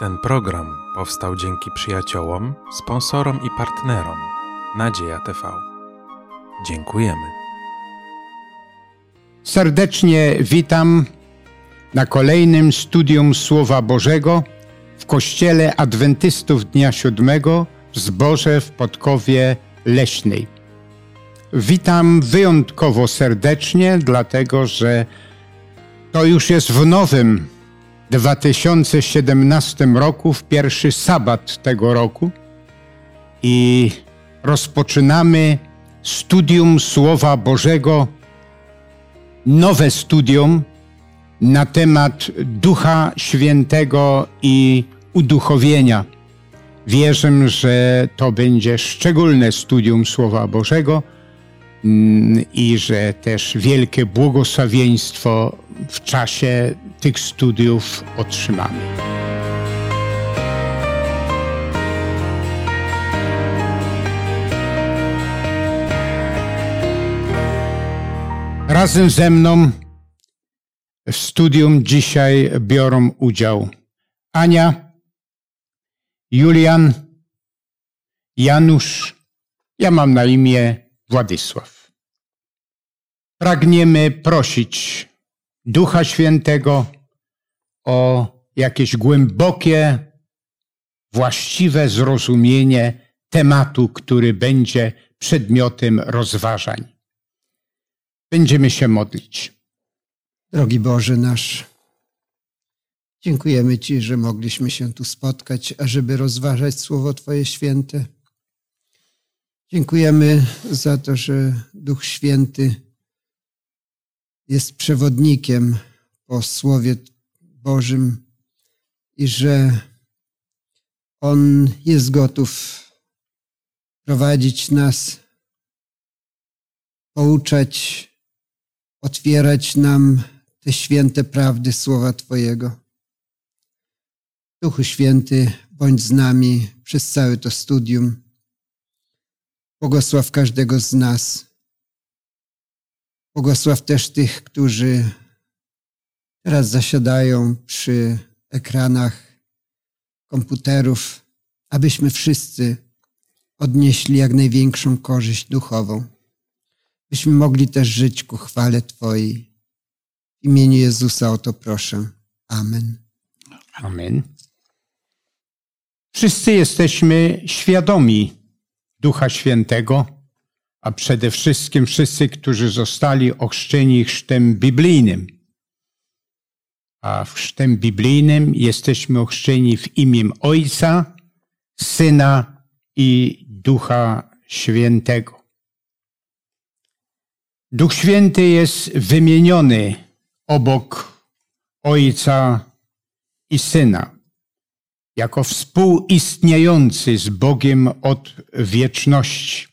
Ten program powstał dzięki przyjaciołom, sponsorom i partnerom Nadzieja TV. Dziękujemy. Serdecznie witam na kolejnym studium Słowa Bożego w Kościele Adwentystów Dnia Siódmego w Zborze w Podkowie Leśnej. Witam wyjątkowo serdecznie, dlatego że to już jest w nowym 2017 roku, w pierwszy sabat tego roku i rozpoczynamy studium Słowa Bożego, nowe studium na temat Ducha Świętego i uduchowienia. Wierzę, że to będzie szczególne studium Słowa Bożego mm, i że też wielkie błogosławieństwo w czasie tych studiów otrzymamy. Razem ze mną w studium dzisiaj biorą udział Ania, Julian, Janusz, ja mam na imię Władysław. Pragniemy prosić Ducha Świętego o jakieś głębokie, właściwe zrozumienie tematu, który będzie przedmiotem rozważań. Będziemy się modlić. Drogi Boże nasz, dziękujemy Ci, że mogliśmy się tu spotkać, ażeby rozważać Słowo Twoje święte. Dziękujemy za to, że Duch Święty jest przewodnikiem po Słowie Bożym i że On jest gotów prowadzić nas, pouczać, otwierać nam te święte prawdy Słowa Twojego. Duchu Święty, bądź z nami przez całe to studium. Błogosław każdego z nas. Błogosław też tych, którzy teraz zasiadają przy ekranach komputerów, abyśmy wszyscy odnieśli jak największą korzyść duchową, byśmy mogli też żyć ku chwale Twojej. W imieniu Jezusa o to proszę. Amen. Amen. Wszyscy jesteśmy świadomi Ducha Świętego, a przede wszystkim wszyscy, którzy zostali ochrzczeni chrztem biblijnym. A w chrztem biblijnym jesteśmy ochrzczeni w imię Ojca, Syna i Ducha Świętego. Duch Święty jest wymieniony obok Ojca i Syna, jako współistniejący z Bogiem od wieczności.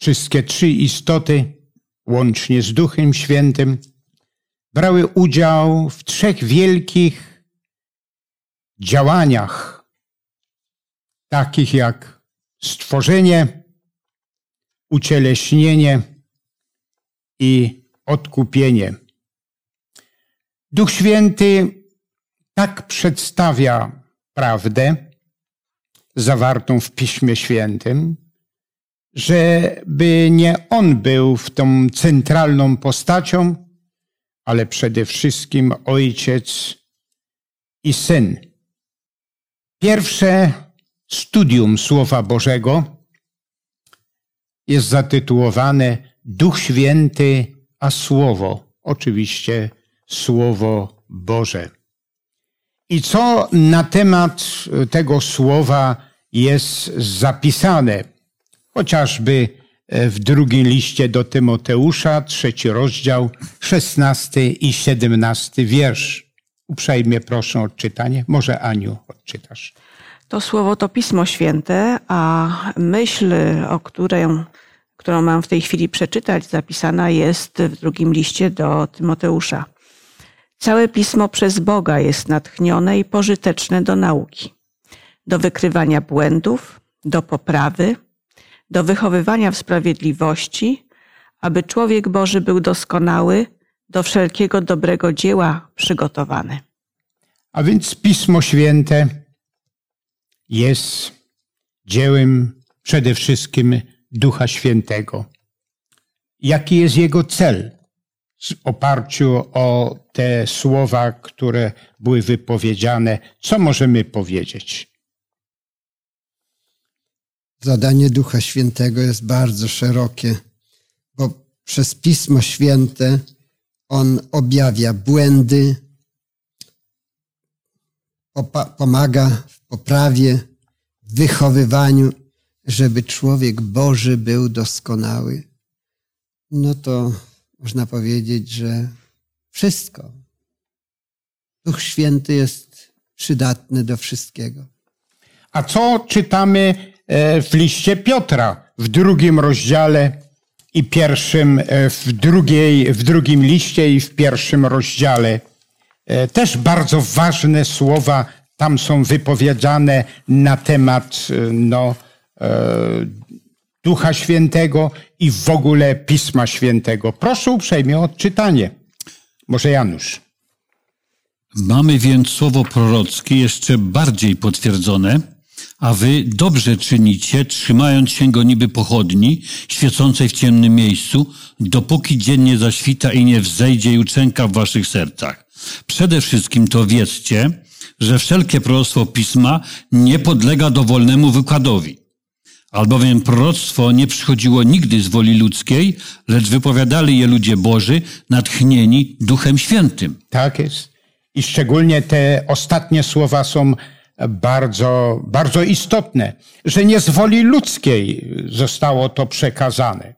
Wszystkie trzy istoty, łącznie z Duchem Świętym, brały udział w trzech wielkich działaniach, takich jak stworzenie, ucieleśnienie i odkupienie. Duch Święty tak przedstawia prawdę zawartą w Piśmie Świętym, żeby nie on był w tą centralną postacią, ale przede wszystkim Ojciec i Syn. Pierwsze studium Słowa Bożego jest zatytułowane Duch Święty, a Słowo, oczywiście Słowo Boże. I co na temat tego słowa jest zapisane? Chociażby w drugim liście do Tymoteusza, trzeci rozdział, szesnasty i siedemnasty wiersz. Uprzejmie proszę o odczytanie. Może Aniu odczytasz. To słowo to Pismo Święte, a myśl, o której, którą mam w tej chwili przeczytać, zapisana jest w drugim liście do Tymoteusza. Całe pismo przez Boga jest natchnione i pożyteczne do nauki, do wykrywania błędów, do poprawy, do wychowywania w sprawiedliwości, aby człowiek Boży był doskonały, do wszelkiego dobrego dzieła przygotowany. A więc Pismo Święte jest dziełem przede wszystkim Ducha Świętego. Jaki jest jego cel? W oparciu o te słowa, które były wypowiedziane, co możemy powiedzieć? Zadanie Ducha Świętego jest bardzo szerokie, bo przez Pismo Święte on objawia błędy, pomaga w poprawie, w wychowywaniu, żeby człowiek Boży był doskonały. No to można powiedzieć, że wszystko. Duch Święty jest przydatny do wszystkiego. A co czytamy w liście Piotra w drugim rozdziale i pierwszym, e, w, drugiej, w drugim liście i w pierwszym rozdziale? E, też bardzo ważne słowa tam są wypowiedziane na temat no, Ducha Świętego i w ogóle Pisma Świętego. Proszę uprzejmie o odczytanie. Może Janusz. Mamy więc słowo prorockie jeszcze bardziej potwierdzone, a wy dobrze czynicie, trzymając się go niby pochodni, świecącej w ciemnym miejscu, dopóki dzień nie zaświta i nie wzejdzie jutrzenka w waszych sercach. Przede wszystkim to wiedzcie, że wszelkie proroctwo pisma nie podlega dowolnemu wykładowi Albowiem proroctwo nie przychodziło nigdy z woli ludzkiej, lecz wypowiadali je ludzie Boży, natchnieni Duchem Świętym. Tak jest. I szczególnie te ostatnie słowa są bardzo, bardzo istotne, że nie z woli ludzkiej zostało to przekazane,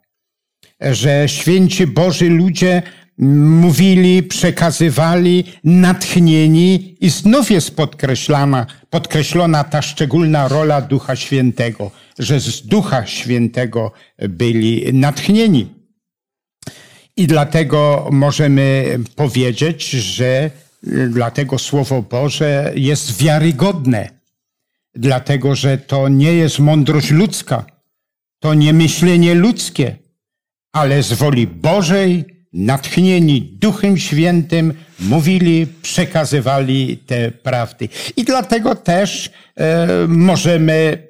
że święci Boży ludzie mówili, przekazywali, natchnieni i znów jest podkreślana, podkreślona ta szczególna rola Ducha Świętego, że z Ducha Świętego byli natchnieni. I dlatego możemy powiedzieć, że dlatego Słowo Boże jest wiarygodne, dlatego że to nie jest mądrość ludzka, to nie myślenie ludzkie, ale z woli Bożej, natchnieni Duchem Świętym, mówili, przekazywali te prawdy. I dlatego też e, możemy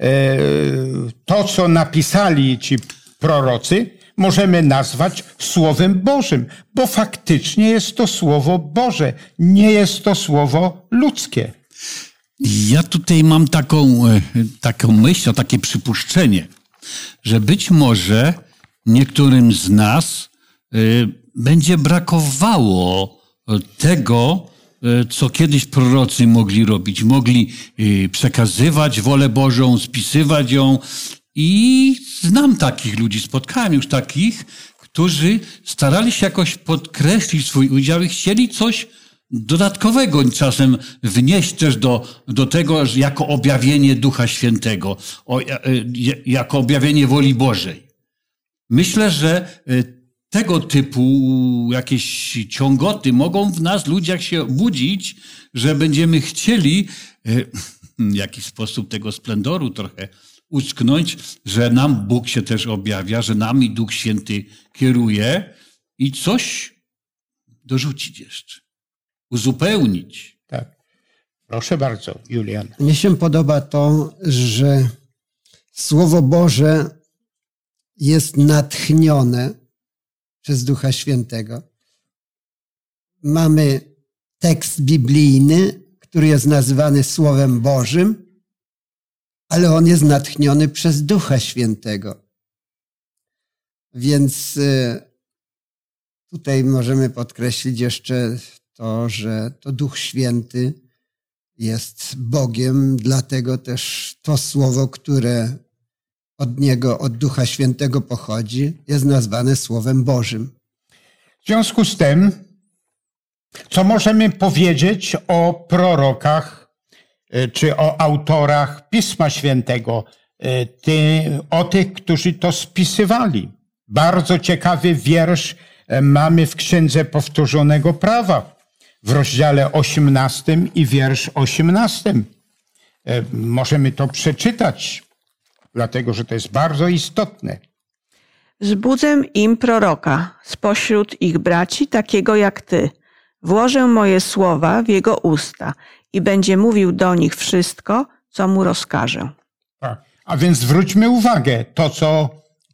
e, to, co napisali ci prorocy, możemy nazwać Słowem Bożym, bo faktycznie jest to Słowo Boże, nie jest to Słowo ludzkie. Ja tutaj mam taką, e, taką myśl, takie przypuszczenie, że być może niektórym z nas Y, będzie brakowało tego, y, co kiedyś prorocy mogli robić. Mogli przekazywać wolę Bożą, spisywać ją. I znam takich ludzi, spotkałem już takich, którzy starali się jakoś podkreślić swój udział i chcieli coś dodatkowego czasem wnieść też do, do tego, jako objawienie Ducha Świętego, o, jako objawienie woli Bożej. Myślę, że tego typu jakieś ciągoty mogą w nas, ludziach, się budzić, że będziemy chcieli e, w jakiś sposób tego splendoru trochę ucknąć, że nam Bóg się też objawia, że nami Duch Święty kieruje i coś dorzucić jeszcze, uzupełnić. Tak. Proszę bardzo, Julian. Mnie się podoba to, że Słowo Boże jest natchnione przez Ducha Świętego. Mamy tekst biblijny, który jest nazywany Słowem Bożym, ale on jest natchniony przez Ducha Świętego. Więc y, tutaj możemy podkreślić jeszcze to, że to Duch Święty jest Bogiem, dlatego też to słowo, które od Niego, od Ducha Świętego pochodzi, jest nazwane Słowem Bożym. W związku z tym, co możemy powiedzieć o prorokach czy o autorach Pisma Świętego, y, ty, o tych, którzy to spisywali? Bardzo ciekawy wiersz y, mamy w Księdze Powtórzonego Prawa w rozdziale 18 i wiersz 18. Możemy to przeczytać dlatego że to jest bardzo istotne. Zbudzę im proroka spośród ich braci, takiego jak ty. Włożę moje słowa w jego usta i będzie mówił do nich wszystko, co mu rozkażę. Tak. A więc zwróćmy uwagę, to co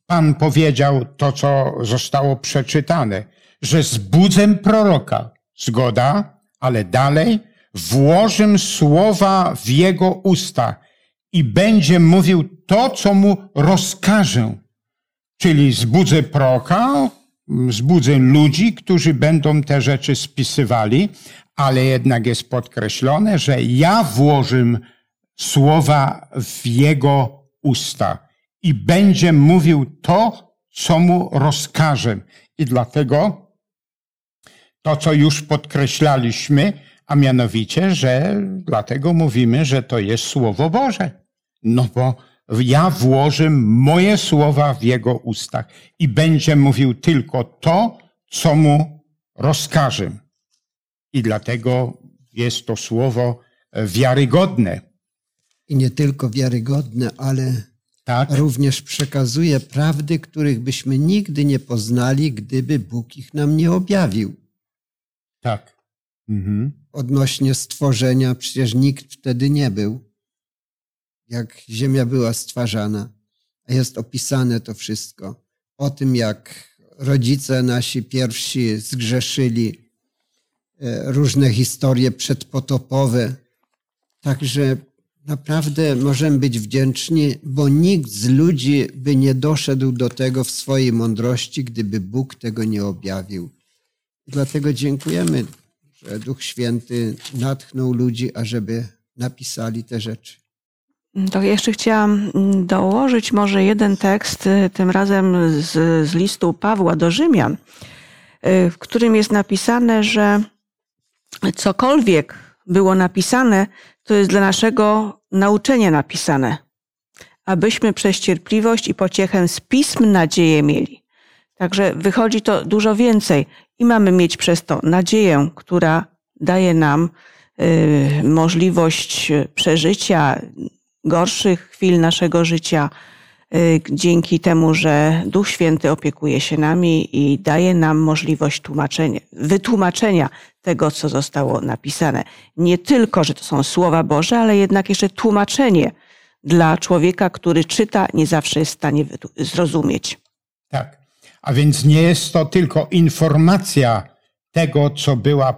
Pan powiedział, to co zostało przeczytane, że zbudzę proroka, zgoda, ale dalej włożę słowa w jego usta i będzie mówił to, co mu rozkażę. Czyli zbudzę proroka, zbudzę ludzi, którzy będą te rzeczy spisywali, ale jednak jest podkreślone, że ja włożę słowa w jego usta i będzie mówił to, co mu rozkażę. I dlatego to, co już podkreślaliśmy, a mianowicie, że dlatego mówimy, że to jest Słowo Boże. No bo ja włożę moje słowa w jego ustach i będzie mówił tylko to, co mu rozkażę. I dlatego jest to słowo wiarygodne. I nie tylko wiarygodne, ale Tak? również przekazuje prawdy, których byśmy nigdy nie poznali, gdyby Bóg ich nam nie objawił. Tak. Mhm. Odnośnie stworzenia, przecież nikt wtedy nie był, jak ziemia była stwarzana. A jest opisane to wszystko. O tym, jak rodzice nasi pierwsi zgrzeszyli, e, różne historie przedpotopowe. Także naprawdę możemy być wdzięczni, bo nikt z ludzi by nie doszedł do tego w swojej mądrości, gdyby Bóg tego nie objawił. Dlatego dziękujemy, że Duch Święty natchnął ludzi, ażeby napisali te rzeczy. To jeszcze chciałam mm, dołożyć może jeden tekst, y, tym razem z, z listu Pawła do Rzymian, y, w którym jest napisane, że cokolwiek było napisane, to jest dla naszego nauczenia napisane, abyśmy przez cierpliwość i pociechę z pism nadzieję mieli. Także wychodzi to dużo więcej i mamy mieć przez to nadzieję, która daje nam y, możliwość przeżycia gorszych chwil naszego życia, y, dzięki temu, że Duch Święty opiekuje się nami i daje nam możliwość tłumaczenia, wytłumaczenia tego, co zostało napisane. Nie tylko, że to są słowa Boże, ale jednak jeszcze tłumaczenie dla człowieka, który czyta, nie zawsze jest w stanie zrozumieć. Tak. A więc nie jest to tylko informacja tego, co była,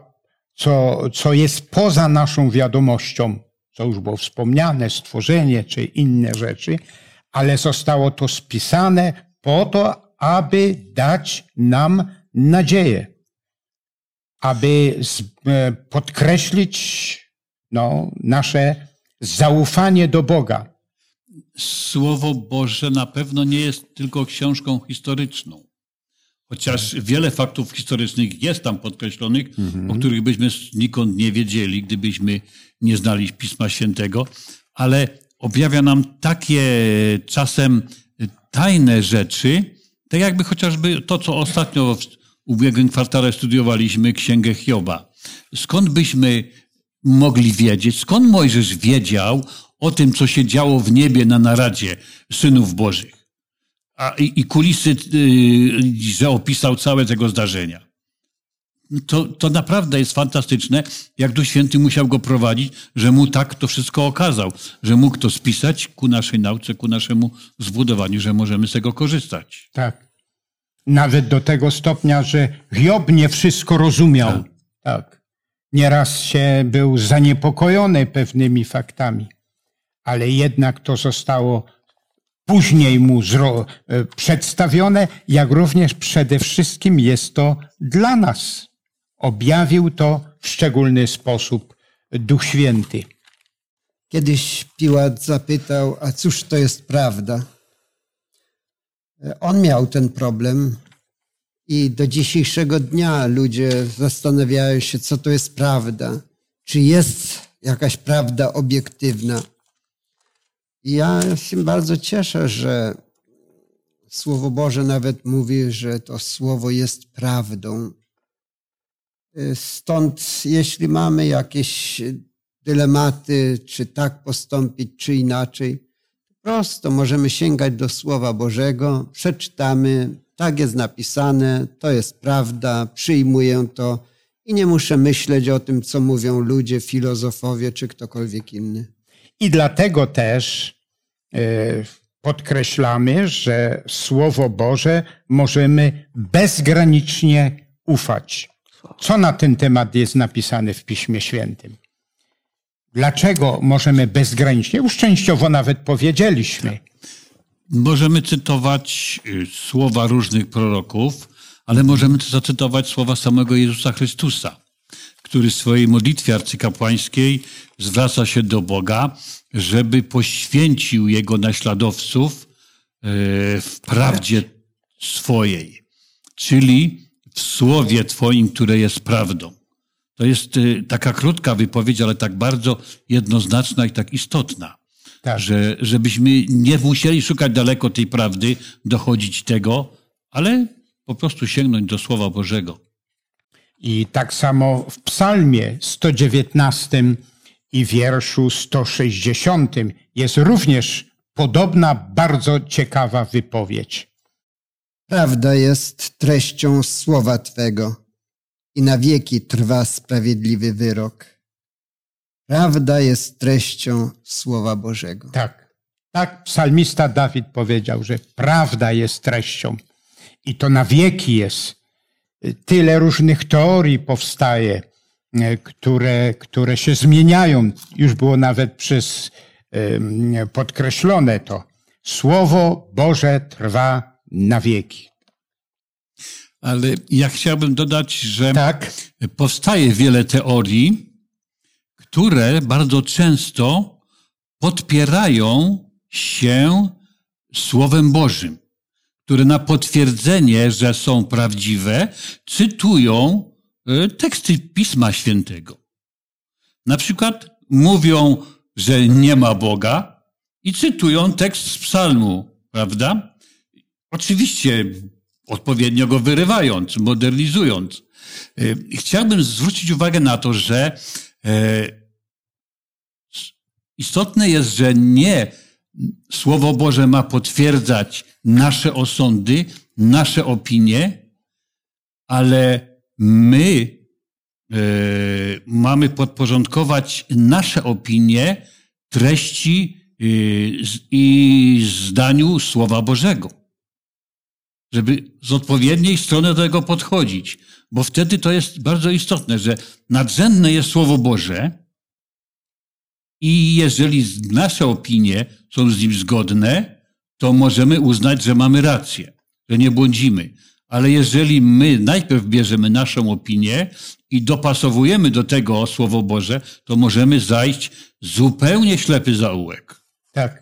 co, co jest poza naszą wiadomością, co już było wspomniane, stworzenie czy inne rzeczy, ale zostało to spisane po to, aby dać nam nadzieję, aby e, podkreślić no, nasze zaufanie do Boga. Słowo Boże na pewno nie jest tylko książką historyczną. Chociaż wiele faktów historycznych jest tam podkreślonych, o których byśmy nikąd nie wiedzieli, gdybyśmy nie znali Pisma Świętego, ale objawia nam takie czasem tajne rzeczy, tak jakby chociażby to, co ostatnio w ubiegłym kwartale studiowaliśmy, Księgę Hioba. Skąd byśmy mogli wiedzieć, skąd Mojżesz wiedział o tym, co się działo w niebie na naradzie synów Bożych? A, i, I kulisy, y, że opisał całe tego zdarzenia. To, to naprawdę jest fantastyczne, jak Duch Święty musiał go prowadzić, że mu tak to wszystko okazał, że mógł to spisać ku naszej nauce, ku naszemu zbudowaniu, że możemy z tego korzystać. Tak. Nawet do tego stopnia, że Hiob nie wszystko rozumiał. Tak. Nieraz się był zaniepokojony pewnymi faktami, ale jednak to zostało później mu zro, e, przedstawione, jak również przede wszystkim jest to dla nas. Objawił to w szczególny sposób Duch Święty. Kiedyś Piłat zapytał, a cóż to jest prawda? On miał ten problem i do dzisiejszego dnia ludzie zastanawiają się, co to jest prawda. Czy jest jakaś prawda obiektywna? I ja się bardzo cieszę, że Słowo Boże nawet mówi, że to Słowo jest prawdą. Stąd, jeśli mamy jakieś dylematy, czy tak postąpić, czy inaczej, prosto możemy sięgać do Słowa Bożego, przeczytamy, tak jest napisane, to jest prawda, przyjmuję to i nie muszę myśleć o tym, co mówią ludzie, filozofowie czy ktokolwiek inny. I dlatego też e, podkreślamy, że Słowo Boże możemy bezgranicznie ufać. Co na ten temat jest napisane w Piśmie Świętym? Dlaczego możemy bezgranicznie? Już częściowo nawet powiedzieliśmy. Możemy cytować y, słowa różnych proroków, ale możemy też zacytować słowa samego Jezusa Chrystusa, który w swojej modlitwie arcykapłańskiej zwraca się do Boga, żeby poświęcił jego naśladowców y, w prawdzie swojej, czyli w słowie Twoim, które jest prawdą. To jest y, taka krótka wypowiedź, ale tak bardzo jednoznaczna i tak istotna. Tak. Że, żebyśmy nie musieli szukać daleko tej prawdy, dochodzić tego, ale po prostu sięgnąć do Słowa Bożego. I tak samo w Psalmie 119 i wierszu 160 jest również podobna, bardzo ciekawa wypowiedź. Prawda jest treścią słowa Twego i na wieki trwa sprawiedliwy wyrok. Prawda jest treścią Słowa Bożego. Tak, tak psalmista Dawid powiedział, że prawda jest treścią i to na wieki jest. Tyle różnych teorii powstaje, e, które, które się zmieniają. Już było nawet przez podkreślone to. Słowo Boże trwa na wieki. Ale ja chciałbym dodać, że Tak, powstaje wiele teorii, które bardzo często podpierają się Słowem Bożym, które na potwierdzenie, że są prawdziwe, cytują e, teksty Pisma Świętego. Na przykład mówią, że nie ma Boga i cytują tekst z Psalmu, prawda? Oczywiście odpowiednio go wyrywając, modernizując. E, Chciałbym zwrócić uwagę na to, że e, istotne jest, że nie Słowo Boże ma potwierdzać nasze osądy, nasze opinie, ale my e, mamy podporządkować nasze opinie treści z- i zdaniu Słowa Bożego żeby z odpowiedniej strony do tego podchodzić, bo wtedy to jest bardzo istotne, że nadrzędne jest Słowo Boże i jeżeli nasze opinie są z nim zgodne, to możemy uznać, że mamy rację, że nie błądzimy. Ale jeżeli my najpierw bierzemy naszą opinię i dopasowujemy do tego Słowo Boże, to możemy zajść zupełnie ślepy zaułek. tak.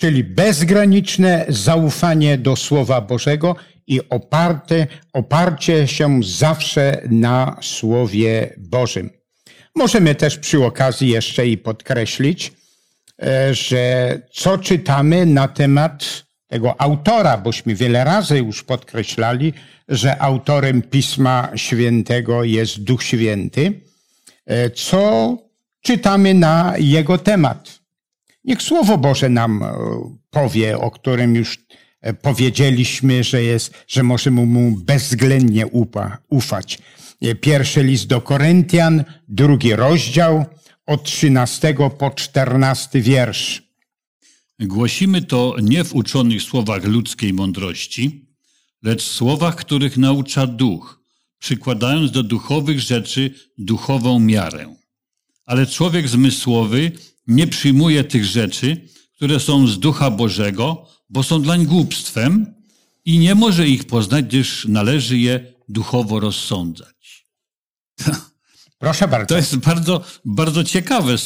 Czyli bezgraniczne zaufanie do Słowa Bożego i oparte, oparcie się zawsze na Słowie Bożym. Możemy też przy okazji jeszcze i podkreślić, e, że co czytamy na temat tego autora, bośmy wiele razy już podkreślali, że autorem Pisma Świętego jest Duch Święty. E, Co czytamy na jego temat? Niech Słowo Boże nam e, powie, o którym już e, powiedzieliśmy, że jest, że możemy mu bezwzględnie upa, ufać. E, Pierwszy list do Koryntian, drugi rozdział, od 13 po 14 wiersz. Głosimy to nie w uczonych słowach ludzkiej mądrości, lecz słowach, których naucza duch, przykładając do duchowych rzeczy duchową miarę. Ale człowiek zmysłowy nie przyjmuje tych rzeczy, które są z ducha Bożego, bo są dlań głupstwem i nie może ich poznać, gdyż należy je duchowo rozsądzać. Proszę bardzo. To jest bardzo, bardzo ciekawe e,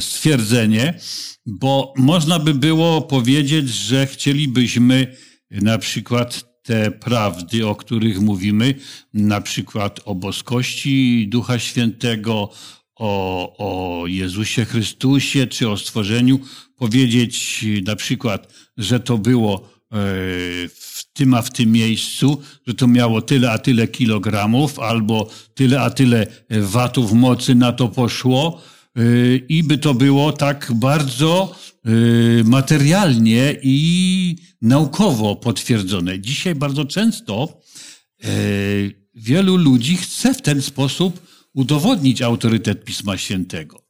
stwierdzenie, bo można by było powiedzieć, że chcielibyśmy na przykład te prawdy, o których mówimy, na przykład o boskości Ducha Świętego, o, o Jezusie Chrystusie, czy o stworzeniu, powiedzieć na przykład, że to było e, w tym a w tym miejscu, że to miało tyle a tyle kilogramów, albo tyle a tyle watów mocy na to poszło, y, i by to było tak bardzo materialnie i naukowo potwierdzone. Dzisiaj bardzo często wielu ludzi chce w ten sposób udowodnić autorytet Pisma Świętego.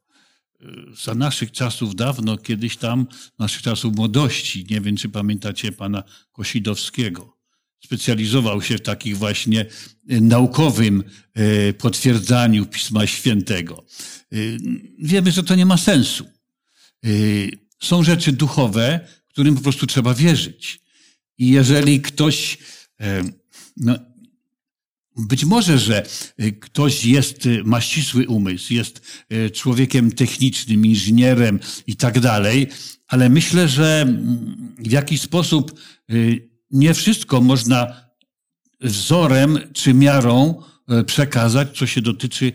Za naszych czasów dawno, kiedyś tam, naszych czasów młodości, nie wiem czy pamiętacie pana Kosidowskiego, specjalizował się w takich właśnie naukowym potwierdzaniu Pisma Świętego. Wiemy, że to nie ma sensu. Są rzeczy duchowe, którym po prostu trzeba wierzyć. I jeżeli ktoś, no, być może, że ktoś jest, ma ścisły umysł, jest człowiekiem technicznym, inżynierem i tak dalej, ale myślę, że w jakiś sposób nie wszystko można wzorem czy miarą przekazać, co się dotyczy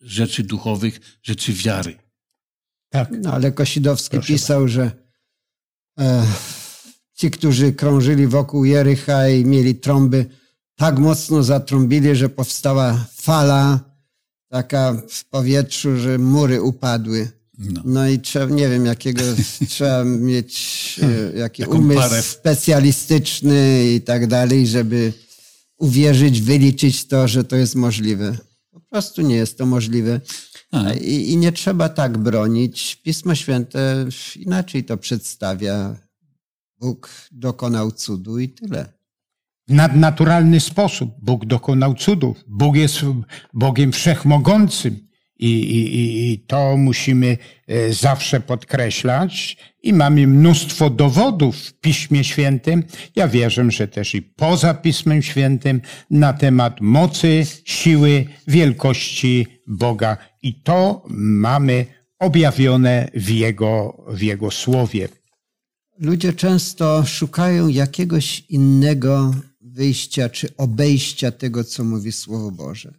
rzeczy duchowych, rzeczy wiary. Tak. No ale Kosidowski Proszę pisał, bardzo. że e, ci, którzy krążyli wokół Jericha i mieli trąby, tak mocno zatrąbili, że powstała fala taka w powietrzu, że mury upadły. No, no i trzeba, nie wiem, jakiego trzeba mieć, e, jaki Taką umysł parę. specjalistyczny i tak dalej, żeby uwierzyć, wyliczyć to, że to jest możliwe. Po prostu nie jest to możliwe. I, I, nie trzeba tak bronić. Pismo Święte inaczej to przedstawia. Bóg dokonał cudu i tyle. Nadnaturalny sposób Bóg dokonał cudów. Bóg jest Bogiem wszechmogącym. I, i, I to musimy e, zawsze podkreślać. I mamy mnóstwo dowodów w Piśmie Świętym. Ja wierzę, że też i poza Pismem Świętym na temat mocy, siły, wielkości Boga. I to mamy objawione w Jego, w Jego Słowie. Ludzie często szukają jakiegoś innego wyjścia czy obejścia tego, co mówi Słowo Boże.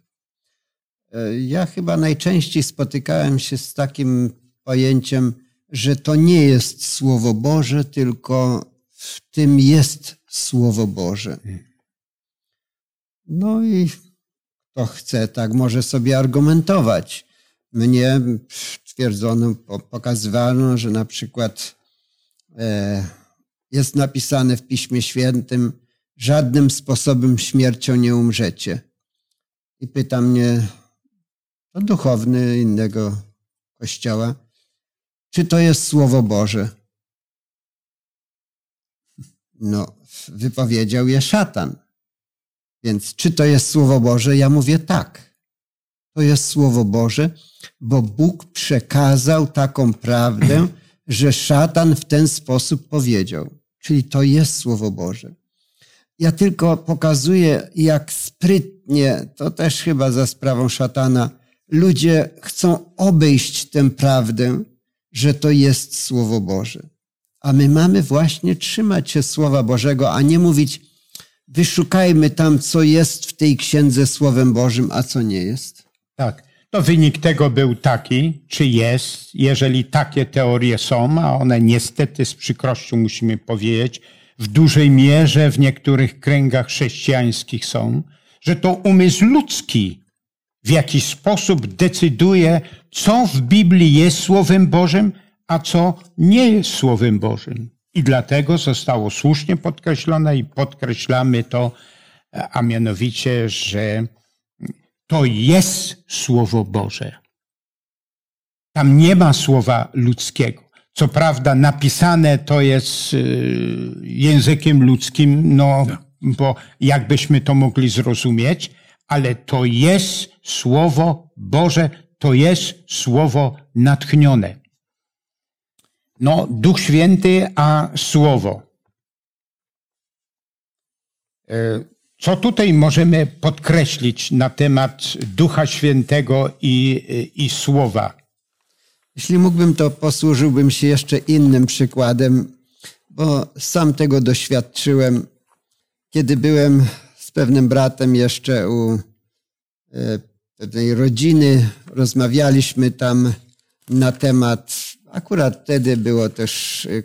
E, ja chyba najczęściej spotykałem się z takim pojęciem, że to nie jest Słowo Boże, tylko w tym jest Słowo Boże. No i kto chce, tak może sobie argumentować. Mnie twierdzono, pokazywano, że na przykład e, jest napisane w Piśmie Świętym, żadnym sposobem śmiercią nie umrzecie. I pyta mnie, to duchowny innego kościoła, czy to jest Słowo Boże? No, wypowiedział je szatan. Więc czy to jest Słowo Boże? Ja mówię tak. To jest Słowo Boże, bo Bóg przekazał taką prawdę, że szatan w ten sposób powiedział. Czyli to jest Słowo Boże. Ja tylko pokazuję, jak sprytnie, to też chyba za sprawą szatana, ludzie chcą obejść tę prawdę, że to jest Słowo Boże. A my mamy właśnie trzymać się Słowa Bożego, a nie mówić, wyszukajmy tam, co jest w tej księdze Słowem Bożym, a co nie jest. Tak. To wynik tego był taki, czy jest, jeżeli takie teorie są, a one niestety z przykrością musimy powiedzieć, w dużej mierze w niektórych kręgach chrześcijańskich są, że to umysł ludzki w jakiś sposób decyduje, co w Biblii jest Słowem Bożym, a co nie jest Słowem Bożym. I dlatego zostało słusznie podkreślone i podkreślamy to, a mianowicie, że to jest Słowo Boże. Tam nie ma słowa ludzkiego. Co prawda napisane to jest y, językiem ludzkim, no, bo jakbyśmy to mogli zrozumieć, ale to jest Słowo Boże, to jest Słowo natchnione. No, Duch Święty, a Słowo. E, co tutaj możemy podkreślić na temat Ducha Świętego i, i Słowa? Jeśli mógłbym, to posłużyłbym się jeszcze innym przykładem, bo sam tego doświadczyłem, kiedy byłem z pewnym bratem jeszcze u e, pewnej rodziny. Rozmawialiśmy tam na temat, akurat wtedy było też e,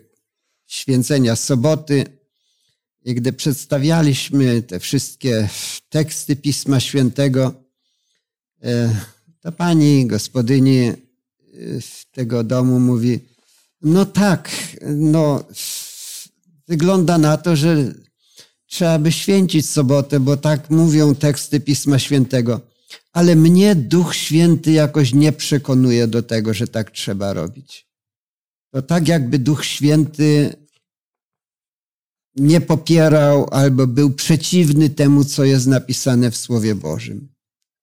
święcenia soboty. I gdy przedstawialiśmy te wszystkie teksty Pisma Świętego, e, to pani gospodyni tego domu mówi, no tak, no wygląda na to, że trzeba by święcić sobotę, bo tak mówią teksty Pisma Świętego. Ale mnie Duch Święty jakoś nie przekonuje do tego, że tak trzeba robić. To tak jakby Duch Święty nie popierał albo był przeciwny temu, co jest napisane w Słowie Bożym.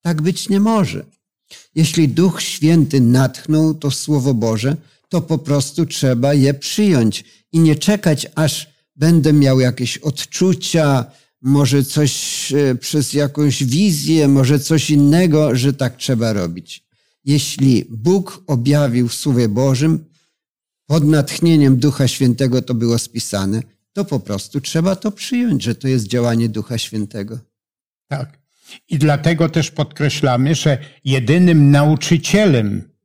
Tak być nie może. Jeśli Duch Święty natchnął to Słowo Boże, to po prostu trzeba je przyjąć i nie czekać, aż będę miał jakieś odczucia, może coś e, przez jakąś wizję, może coś innego, że tak trzeba robić. Jeśli Bóg objawił w Słowie Bożym, pod natchnieniem Ducha Świętego to było spisane, to po prostu trzeba to przyjąć, że to jest działanie Ducha Świętego. Tak. I dlatego też podkreślamy, że jedynym nauczycielem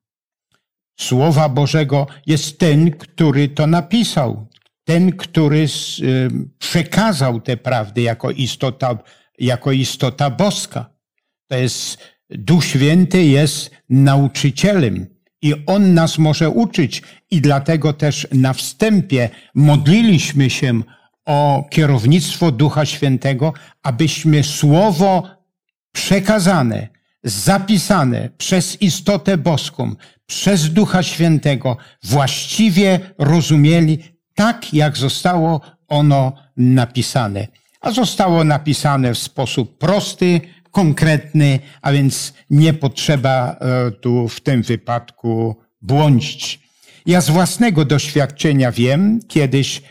Słowa Bożego jest ten, który to napisał, ten, który przekazał te prawdy jako istota, jako istota boska. To jest Duch Święty jest nauczycielem i On nas może uczyć i dlatego też na wstępie modliliśmy się o kierownictwo Ducha Świętego, abyśmy słowo przekazane, zapisane przez istotę boską, przez Ducha Świętego właściwie rozumieli tak, jak zostało ono napisane. A zostało napisane w sposób prosty, konkretny, a więc nie potrzeba e, tu w tym wypadku błądzić. Ja z własnego doświadczenia wiem, kiedyś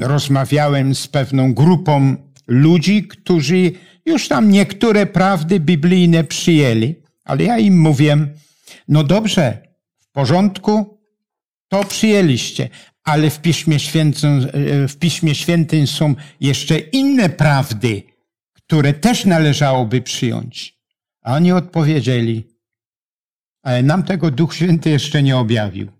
rozmawiałem z pewną grupą ludzi, którzy już tam niektóre prawdy biblijne przyjęli, ale ja im mówię, no dobrze, w porządku, to przyjęliście, ale w Piśmie, Świętym, e, w Piśmie Świętym są jeszcze inne prawdy, które też należałoby przyjąć. A oni odpowiedzieli, ale nam tego Duch Święty jeszcze nie objawił.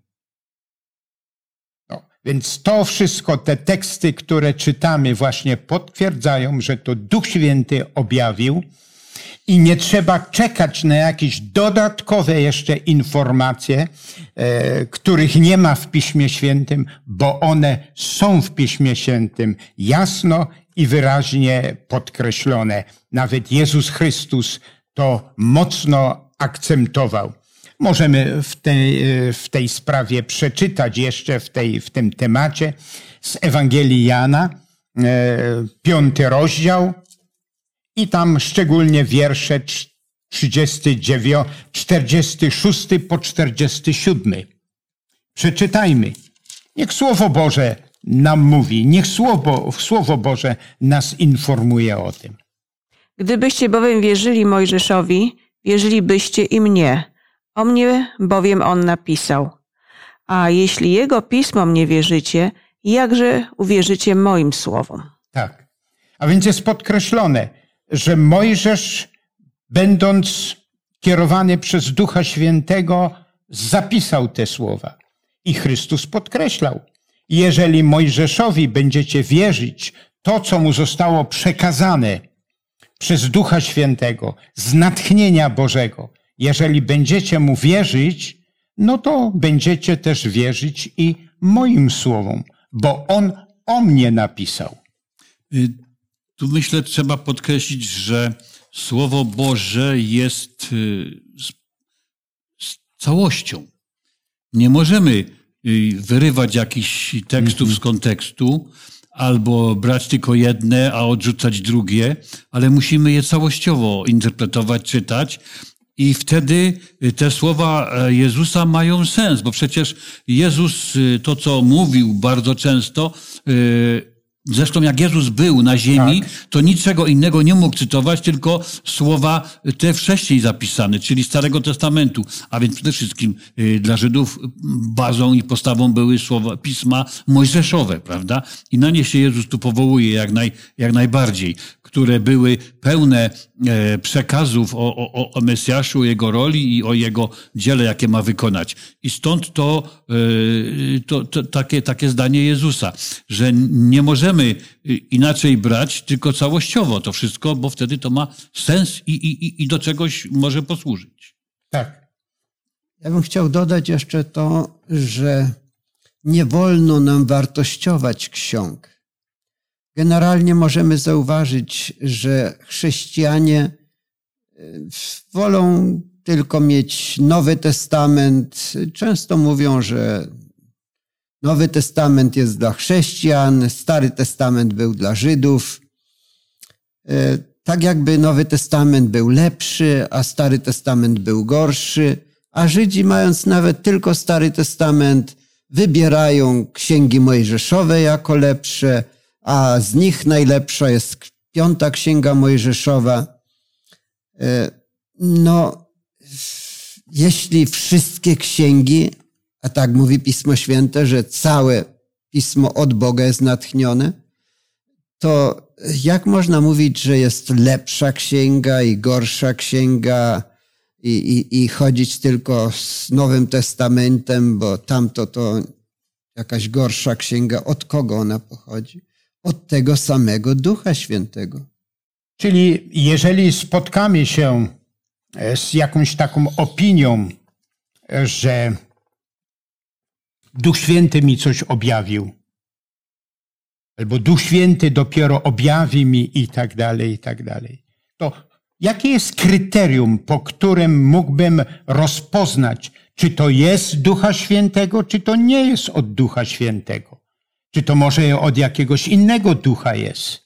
Więc to wszystko, te teksty, które czytamy, właśnie potwierdzają, że to Duch Święty objawił i nie trzeba czekać na jakieś dodatkowe jeszcze informacje, e, których nie ma w Piśmie Świętym, bo one są w Piśmie Świętym jasno i wyraźnie podkreślone. Nawet Jezus Chrystus to mocno akcentował. Możemy w tej, w tej sprawie przeczytać jeszcze w, tej, w tym temacie z Ewangelii Jana, e, piąty rozdział i tam szczególnie wiersze 39, 46 po 47. Przeczytajmy. Niech Słowo Boże nam mówi, niech Słowo, Słowo Boże nas informuje o tym. Gdybyście bowiem wierzyli Mojżeszowi, wierzylibyście i mnie. O mnie bowiem on napisał. A jeśli jego pismom nie wierzycie, jakże uwierzycie moim słowom? Tak. A więc jest podkreślone, że Mojżesz, będąc kierowany przez Ducha Świętego, zapisał te słowa. I Chrystus podkreślał, jeżeli Mojżeszowi będziecie wierzyć to, co mu zostało przekazane przez Ducha Świętego, z natchnienia Bożego, jeżeli będziecie mu wierzyć, no to będziecie też wierzyć i moim słowom, bo on o mnie napisał. Y, tu myślę, trzeba podkreślić, że Słowo Boże jest y, z całością. Nie możemy y, wyrywać jakichś tekstów z kontekstu, albo brać tylko jedne, a odrzucać drugie, ale musimy je całościowo interpretować, czytać. I wtedy y, te słowa e, Jezusa mają sens, bo przecież Jezus to, co mówił bardzo często, Zresztą jak Jezus był na ziemi, tak. to niczego innego nie mógł cytować, tylko słowa te wcześniej zapisane, czyli Starego Testamentu. A więc przede wszystkim y, dla Żydów bazą i postawą były słowa pisma mojżeszowe, prawda? I na nie się Jezus tu powołuje jak, naj, jak najbardziej które były pełne e, przekazów o, o, o Mesjaszu, o jego roli i o jego dziele, jakie ma wykonać. I stąd to, e, to, to takie, takie zdanie Jezusa, że nie możemy inaczej brać, tylko całościowo to wszystko, bo wtedy to ma sens i, i, i do czegoś może posłużyć. Tak. Ja bym chciał dodać jeszcze to, że nie wolno nam wartościować ksiąg Generalnie możemy zauważyć, że chrześcijanie y, wolą tylko mieć Nowy Testament. Często mówią, że Nowy Testament jest dla chrześcijan, Stary Testament był dla Żydów. Y, tak jakby Nowy Testament był lepszy, a Stary Testament był gorszy, a Żydzi, mając nawet tylko Stary Testament, wybierają księgi mojżeszowe jako lepsze, a z nich najlepsza jest piąta księga mojżeszowa. E, no, jeśli wszystkie księgi, a tak mówi Pismo Święte, że całe Pismo od Boga jest natchnione, to jak można mówić, że jest lepsza księga i gorsza księga i, i, i chodzić tylko z Nowym Testamentem, bo tamto to jakaś gorsza księga. Od kogo ona pochodzi? Od tego samego Ducha Świętego. Czyli jeżeli spotkamy się e, z jakąś taką opinią, że Duch Święty mi coś objawił, albo Duch Święty dopiero objawi mi i tak dalej, i tak dalej. To jakie jest kryterium, po którym mógłbym rozpoznać, czy to jest Ducha Świętego, czy to nie jest od Ducha Świętego? Czy to może od jakiegoś innego ducha jest?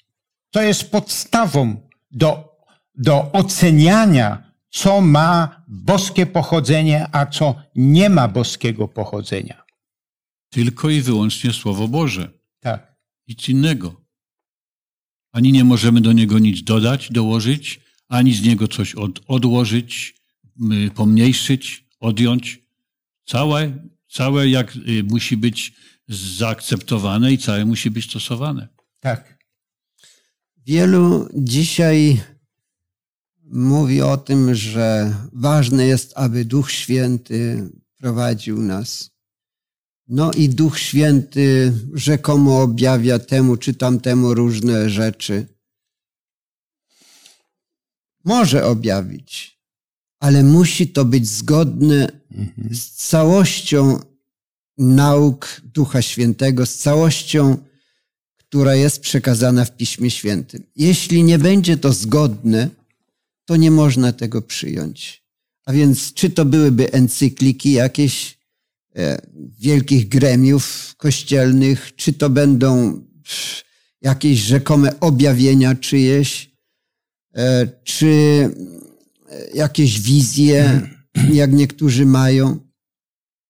To jest podstawą do, do oceniania, co ma boskie pochodzenie, a co nie ma boskiego pochodzenia. Tylko i wyłącznie Słowo Boże. Tak nic innego. Ani nie możemy do niego nic dodać, dołożyć, ani z niego coś od, odłożyć, pomniejszyć, odjąć. Całe, całe jak y, musi być zaakceptowane i całe musi być stosowane. Tak. Wielu dzisiaj mówi o tym, że ważne jest, aby Duch Święty prowadził nas no i Duch Święty rzekomo objawia temu czy tamtemu różne rzeczy. Może objawić, ale musi to być zgodne z całością nauk Ducha Świętego, z całością, która jest przekazana w Piśmie Świętym. Jeśli nie będzie to zgodne, to nie można tego przyjąć. A więc czy to byłyby encykliki jakieś, wielkich gremiów kościelnych, czy to będą jakieś rzekome objawienia czyjeś, e, czy jakieś wizje, jak niektórzy mają.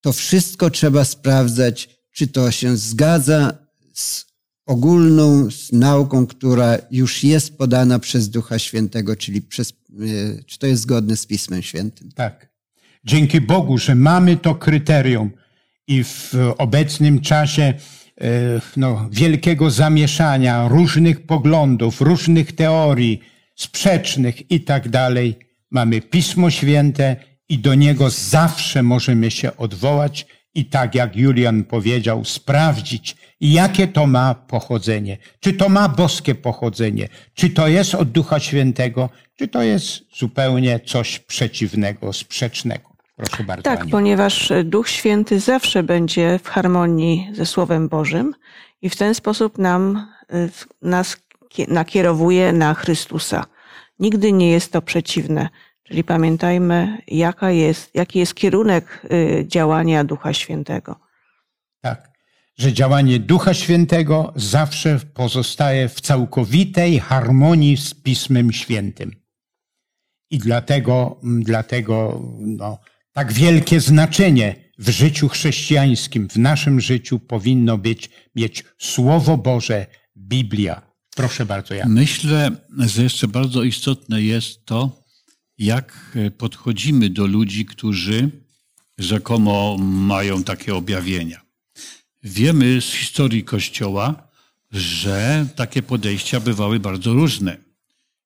To wszystko trzeba sprawdzać, czy to się zgadza z ogólną z nauką, która już jest podana przez Ducha Świętego, czyli przez, e, czy to jest zgodne z Pismem Świętym. Tak. Dzięki Bogu, że mamy to kryterium i w obecnym czasie e, no, wielkiego zamieszania, różnych poglądów, różnych teorii, sprzecznych i tak dalej, mamy Pismo Święte i do niego zawsze możemy się odwołać i tak jak Julian powiedział, sprawdzić, jakie to ma pochodzenie. Czy to ma boskie pochodzenie, czy to jest od Ducha Świętego, czy to jest zupełnie coś przeciwnego, sprzecznego. Proszę bardzo. Tak, Aniu. ponieważ Duch Święty zawsze będzie w harmonii ze Słowem Bożym i w ten sposób nam, y, nas nakierowuje na Chrystusa. Nigdy nie jest to przeciwne. Czyli pamiętajmy, jaka jest, jaki jest kierunek y, działania Ducha Świętego. Tak, że działanie Ducha Świętego zawsze pozostaje w całkowitej harmonii z Pismem Świętym. I dlatego, dlatego no, tak wielkie znaczenie w życiu chrześcijańskim, w naszym życiu powinno być, mieć Słowo Boże, Biblia. Proszę bardzo, ja. Myślę, że jeszcze bardzo istotne jest to, jak podchodzimy do ludzi, którzy rzekomo mają takie objawienia. Wiemy z historii Kościoła, że takie podejścia bywały bardzo różne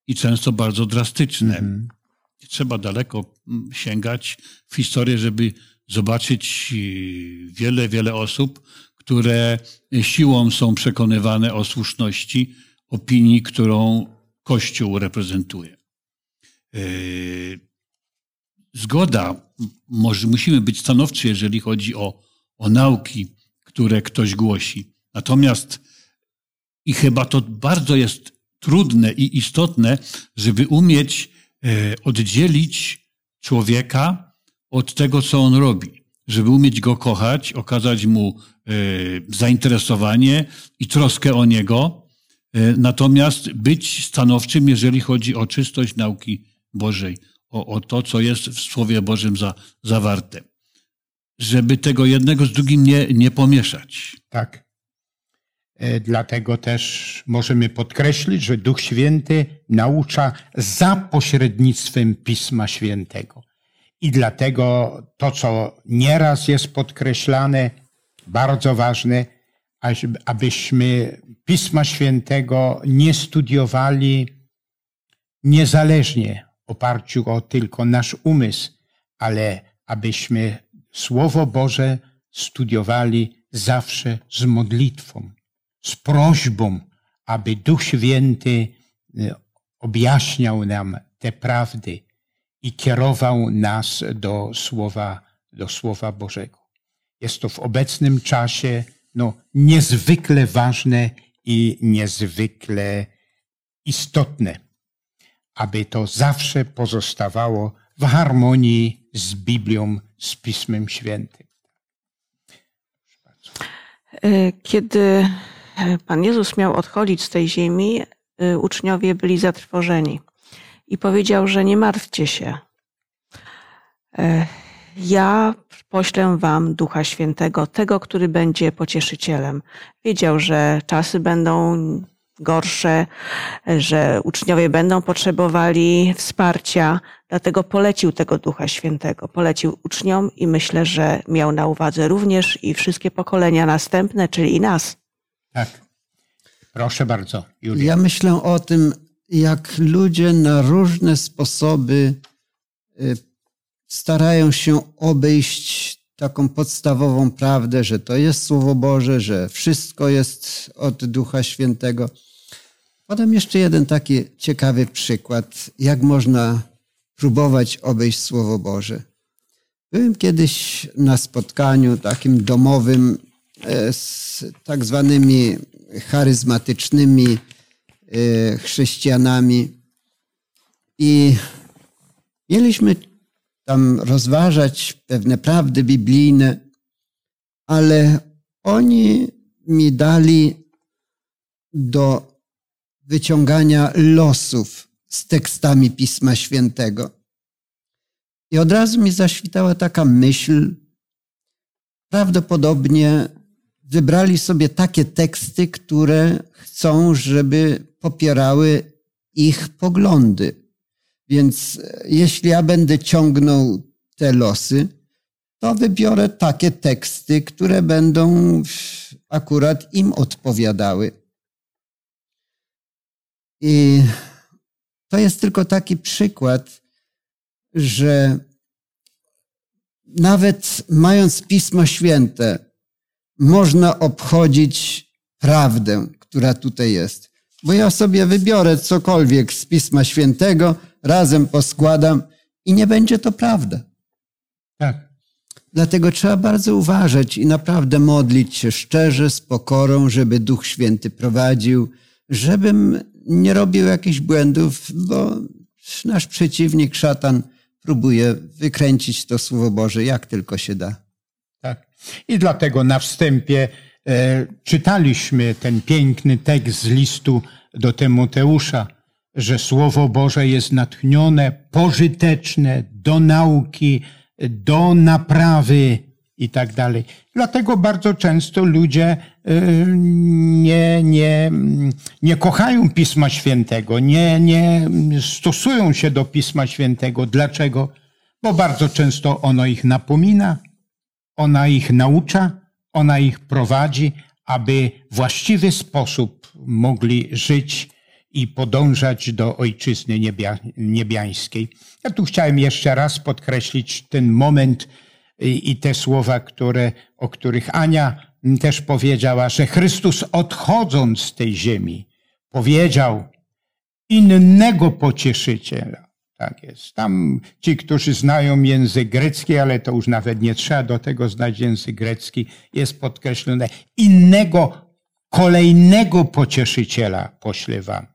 i często bardzo drastyczne. Mm -hmm trzeba daleko mm, sięgać w historię, żeby zobaczyć y, wiele, wiele osób, które siłą są przekonywane o słuszności opinii, którą Kościół reprezentuje. Y, zgoda, może musimy być stanowczy, jeżeli chodzi o, o nauki, które ktoś głosi. Natomiast I chyba to bardzo jest trudne i istotne, żeby umieć e, oddzielić człowieka od tego, co on robi. Żeby umieć go kochać, okazać mu e, zainteresowanie i troskę o niego, e, natomiast być stanowczym, jeżeli chodzi o czystość nauki Bożej, o, o to, co jest w Słowie Bożym za, zawarte. Żeby tego jednego z drugim nie, nie pomieszać. Tak. E, dlatego też możemy podkreślić, że Duch Święty naucza za pośrednictwem Pisma Świętego. I dlatego to, co nieraz jest podkreślane, bardzo ważne, abyśmy Pisma Świętego nie studiowali niezależnie, oparciu o tylko nasz umysł, ale abyśmy Słowo Boże studiowali zawsze z modlitwą z prośbą, aby Duch Święty e, objaśniał nam te prawdy i kierował nas do Słowa, do Słowa Bożego. Jest to w obecnym czasie no, niezwykle ważne i niezwykle istotne, aby to zawsze pozostawało w harmonii z Biblią, z Pismem Świętym. E, kiedy Pan Jezus miał odchodzić z tej ziemi, y, uczniowie byli zatrwożeni i powiedział, że nie martwcie się. E, ja poślę wam Ducha Świętego, tego, który będzie pocieszycielem. Wiedział, że czasy będą gorsze, że uczniowie będą potrzebowali wsparcia, dlatego polecił tego Ducha Świętego. Polecił uczniom i myślę, że miał na uwadze również i wszystkie pokolenia następne, czyli i nas. Tak. Proszę bardzo, Julia. Ja myślę o tym, jak ludzie na różne sposoby y, starają się obejść taką podstawową prawdę, że to jest Słowo Boże, że wszystko jest od Ducha Świętego. Podam jeszcze jeden taki ciekawy przykład, jak można próbować obejść Słowo Boże. Byłem kiedyś na spotkaniu takim domowym z tak zwanymi charyzmatycznymi e, chrześcijanami. I mieliśmy tam rozważać pewne prawdy biblijne, ale oni mi dali do wyciągania losów z tekstami Pisma Świętego. I od razu mi zaświtała taka myśl, prawdopodobnie wybrali sobie takie teksty, które chcą, żeby popierały ich poglądy. Więc e, jeśli ja będę ciągnął te losy, to wybiorę takie teksty, które będą akurat im odpowiadały. I to jest tylko taki przykład, że nawet mając Pismo Święte, można obchodzić prawdę, która tutaj jest. Bo ja sobie wybiorę cokolwiek z Pisma Świętego, razem poskładam i nie będzie to prawda. Tak. Dlatego trzeba bardzo uważać i naprawdę modlić się szczerze, z pokorą, żeby Duch Święty prowadził, żebym nie robił jakichś błędów, bo nasz przeciwnik, szatan, próbuje wykręcić to Słowo Boże jak tylko się da. I dlatego na wstępie e, czytaliśmy ten piękny tekst z listu do Tymoteusza, że Słowo Boże jest natchnione, pożyteczne do nauki, do naprawy i tak dalej. Dlatego bardzo często ludzie e, nie, nie, nie kochają Pisma Świętego, nie, nie stosują się do Pisma Świętego. Dlaczego? Bo bardzo często ono ich napomina, ona ich naucza, ona ich prowadzi, aby w właściwy sposób mogli żyć i podążać do ojczyzny niebia, niebiańskiej. Ja tu chciałem jeszcze raz podkreślić ten moment i, i te słowa, które, o których Ania też powiedziała, że Chrystus odchodząc z tej ziemi powiedział innego pocieszyciela, tak jest. Tam ci, którzy znają język grecki, ale to już nawet nie trzeba do tego znać język grecki, jest podkreślone innego kolejnego pocieszyciela poślę wam.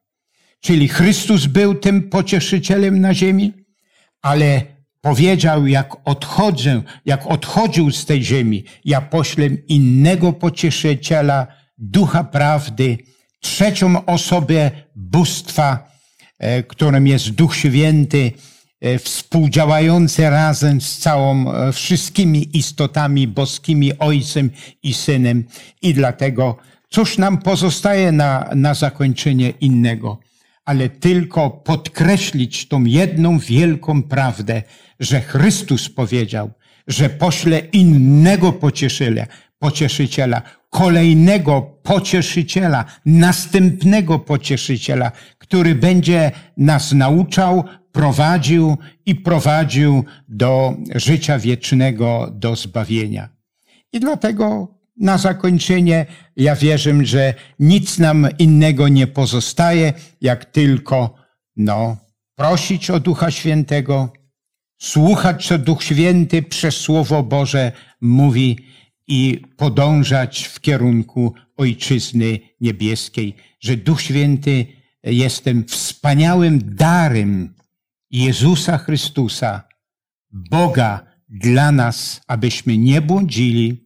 Czyli Chrystus był tym pocieszycielem na ziemi, ale powiedział, jak odchodzę, jak odchodził z tej ziemi, ja poślę innego pocieszyciela, ducha prawdy, trzecią osobę bóstwa, którym jest Duch Święty, e, współdziałający razem z całą, e, wszystkimi istotami boskimi, Ojcem i Synem. I dlatego, cóż nam pozostaje na, na zakończenie innego? ale tylko podkreślić tą jedną wielką prawdę, że Chrystus powiedział, że pośle innego pocieszyciela, pocieszyciela, kolejnego pocieszyciela, następnego pocieszyciela, który będzie nas nauczał, prowadził i prowadził do życia wiecznego, do zbawienia. I dlatego na zakończenie ja wierzę, że nic nam innego nie pozostaje, jak tylko no, prosić o Ducha Świętego, słuchać, co Duch Święty przez Słowo Boże mówi i podążać w kierunku Ojczyzny Niebieskiej, że Duch Święty jest tym wspaniałym darem Jezusa Chrystusa, Boga dla nas, abyśmy nie błądzili,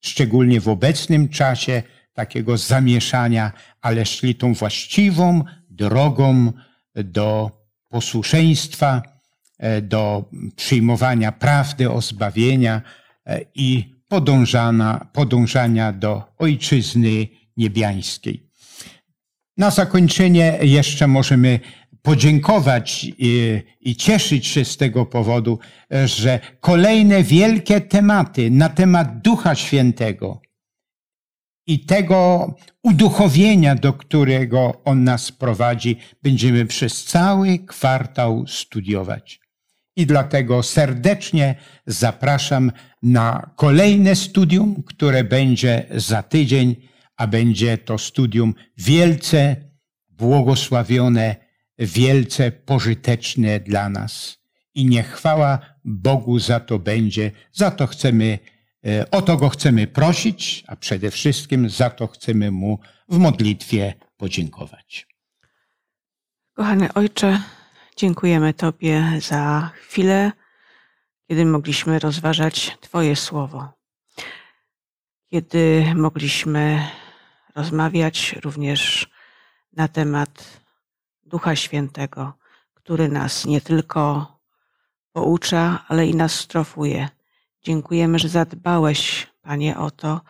szczególnie w obecnym czasie takiego zamieszania, ale szli tą właściwą drogą do posłuszeństwa, e, do przyjmowania prawdy o zbawienia e, i podążania do ojczyzny niebiańskiej. Na zakończenie jeszcze możemy podziękować i, i, cieszyć się z tego powodu, że kolejne wielkie tematy na temat Ducha Świętego i tego uduchowienia, do którego On nas prowadzi, będziemy przez cały kwartał studiować. I dlatego serdecznie zapraszam na kolejne studium, które będzie za tydzień, a będzie to studium wielce błogosławione wielce pożyteczne dla nas. I niech chwała Bogu za to będzie. Za to chcemy, e, o to go chcemy prosić, a przede wszystkim za to chcemy mu w modlitwie podziękować. Kochany Ojcze, dziękujemy Tobie za chwilę, kiedy mogliśmy rozważać Twoje słowo. Kiedy mogliśmy rozmawiać również na temat Ducha Świętego, który nas nie tylko poucza, ale i nas strofuje. Dziękujemy, że zadbałeś, Panie, o to,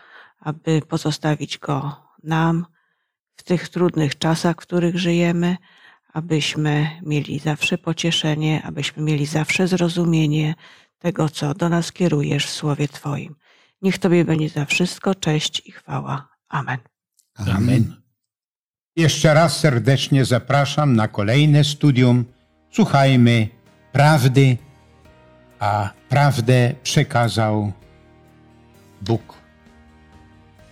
aby pozostawić go nam w tych trudnych czasach, w których żyjemy, abyśmy mieli zawsze pocieszenie, abyśmy mieli zawsze zrozumienie tego, co do nas kierujesz w Słowie Twoim. Niech Tobie będzie za wszystko cześć i chwała. Amen. Amen. Jeszcze raz serdecznie zapraszam na kolejne studium. Słuchajmy prawdy, a prawdę przekazał Bóg.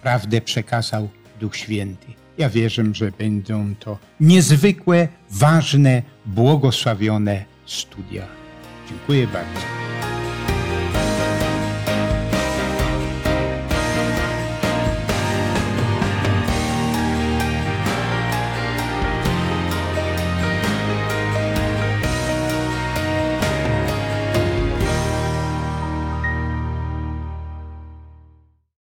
Prawdę przekazał Duch Święty. Ja wierzę, że będą to niezwykłe, ważne, błogosławione studia. Dziękuję bardzo.